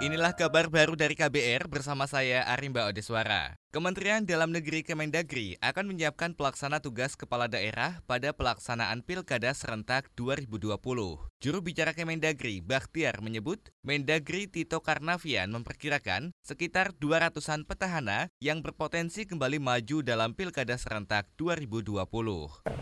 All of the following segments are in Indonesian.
Inilah kabar baru dari KBR bersama saya Arimba Odeswara. Kementerian Dalam Negeri Kemendagri akan menyiapkan pelaksana tugas kepala daerah pada pelaksanaan Pilkada serentak 2020. Juru bicara Kemendagri, Bakhtiar menyebut, Mendagri Tito Karnavian memperkirakan sekitar 200-an petahana yang berpotensi kembali maju dalam Pilkada serentak 2020.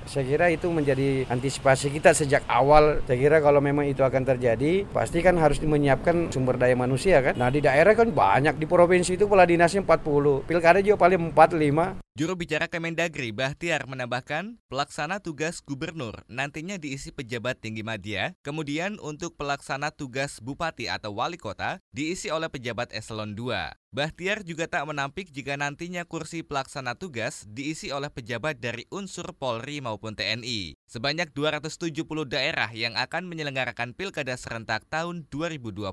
Saya kira itu menjadi antisipasi kita sejak awal. Saya kira kalau memang itu akan terjadi, pasti kan harus menyiapkan sumber daya manusia kan. Nah di daerah kan banyak, di provinsi itu kepala dinasnya 40, Pilkada ada juga paling 4 5. Juru bicara Kemendagri Bahtiar menambahkan, pelaksana tugas gubernur nantinya diisi pejabat tinggi media, kemudian untuk pelaksana tugas bupati atau wali kota diisi oleh pejabat eselon 2. Bahtiar juga tak menampik jika nantinya kursi pelaksana tugas diisi oleh pejabat dari unsur Polri maupun TNI. Sebanyak 270 daerah yang akan menyelenggarakan pilkada serentak tahun 2020.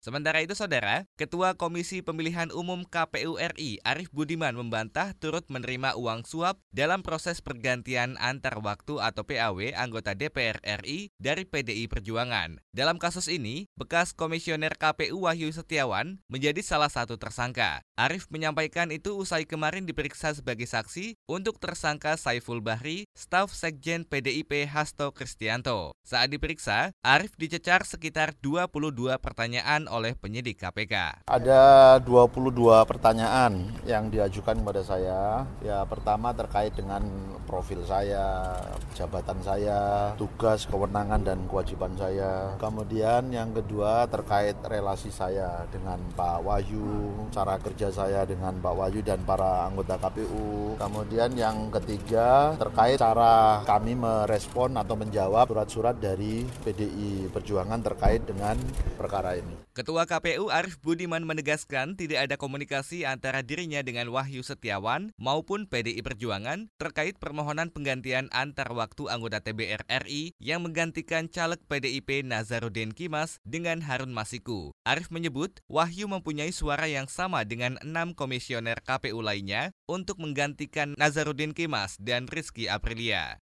Sementara itu, saudara, Ketua Komisi Pemilihan Umum KPU RI Arief Budiman membantah turut menerima uang suap dalam proses pergantian antar waktu atau PAW anggota DPR RI dari PDI Perjuangan. Dalam kasus ini, bekas Komisioner KPU Wahyu Setiawan menjadi salah satu tersangka. Arief menyampaikan itu usai kemarin diperiksa sebagai saksi untuk tersangka Saiful Bahri, staf Sekjen PDIP Hasto Kristianto. Saat diperiksa, Arief dicecar sekitar 22 pertanyaan oleh penyidik KPK. Ada 22 pertanyaan yang diajukan kepada saya. Ya, pertama terkait dengan profil saya, jabatan saya, tugas, kewenangan dan kewajiban saya. Kemudian yang kedua terkait relasi saya dengan Pak Wahyu, cara kerja saya dengan Pak Wahyu dan para anggota KPU. Kemudian yang ketiga terkait cara kami merespon atau menjawab surat-surat dari PDI Perjuangan terkait dengan perkara ini. Ketua KPU Arief Budiman menegaskan tidak ada komunikasi antara dirinya dengan Wahyu Setiawan maupun PDI Perjuangan terkait permohonan penggantian antar waktu anggota TBR RI yang menggantikan caleg PDIP Nazarudin Kimas dengan Harun Masiku. Arief menyebut Wahyu mempunyai suara yang sama dengan enam komisioner KPU lainnya untuk menggantikan Nazarudin Kimas dan Rizky Aprilia.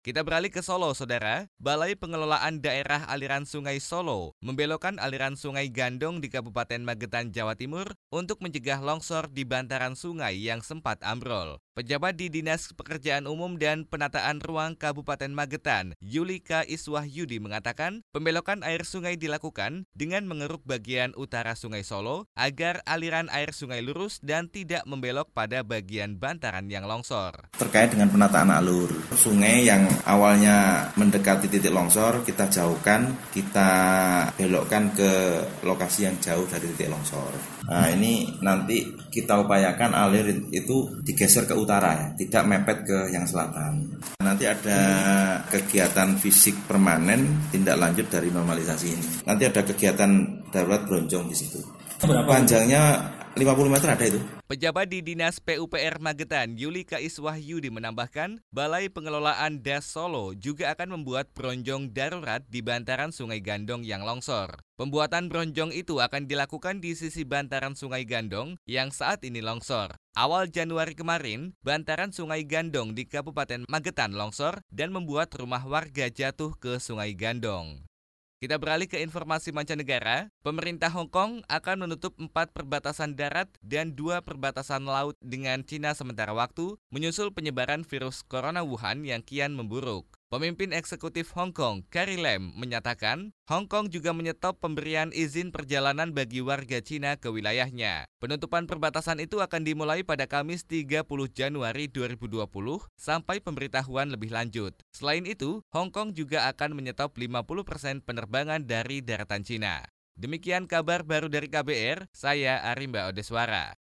Kita beralih ke Solo, Saudara. Balai Pengelolaan Daerah Aliran Sungai Solo membelokkan aliran Sungai Gandong di Kabupaten Magetan, Jawa Timur untuk mencegah longsor di bantaran sungai yang sempat ambrol. Pejabat di Dinas Pekerjaan Umum dan Penataan Ruang Kabupaten Magetan, Yulika Iswahyudi mengatakan, pembelokan air sungai dilakukan dengan mengeruk bagian utara Sungai Solo agar aliran air sungai lurus dan tidak membelok pada bagian bantaran yang longsor. Terkait dengan penataan alur sungai yang awalnya mendekati titik longsor, kita jauhkan, kita belokkan ke lokasi yang jauh dari titik longsor. Nah ini nanti kita upayakan alir itu digeser ke utara utara ya, tidak mepet ke yang selatan. Nanti ada kegiatan fisik permanen tindak lanjut dari normalisasi ini. Nanti ada kegiatan darurat bronjong di situ. Berapa panjangnya 50 meter ada itu. Pejabat di Dinas PUPR Magetan, Yulika Iswahyudi menambahkan, Balai Pengelolaan Das Solo juga akan membuat bronjong darurat di bantaran Sungai Gandong yang longsor. Pembuatan bronjong itu akan dilakukan di sisi bantaran Sungai Gandong yang saat ini longsor. Awal Januari kemarin, bantaran Sungai Gandong di Kabupaten Magetan longsor dan membuat rumah warga jatuh ke Sungai Gandong. Kita beralih ke informasi mancanegara. Pemerintah Hong Kong akan menutup empat perbatasan darat dan dua perbatasan laut dengan Cina sementara waktu, menyusul penyebaran virus corona Wuhan yang kian memburuk. Pemimpin eksekutif Hong Kong, Carrie Lam, menyatakan Hong Kong juga menyetop pemberian izin perjalanan bagi warga Cina ke wilayahnya. Penutupan perbatasan itu akan dimulai pada Kamis 30 Januari 2020 sampai pemberitahuan lebih lanjut. Selain itu, Hong Kong juga akan menyetop 50% penerbangan dari daratan Cina. Demikian kabar baru dari KBR, saya Arimba Odeswara.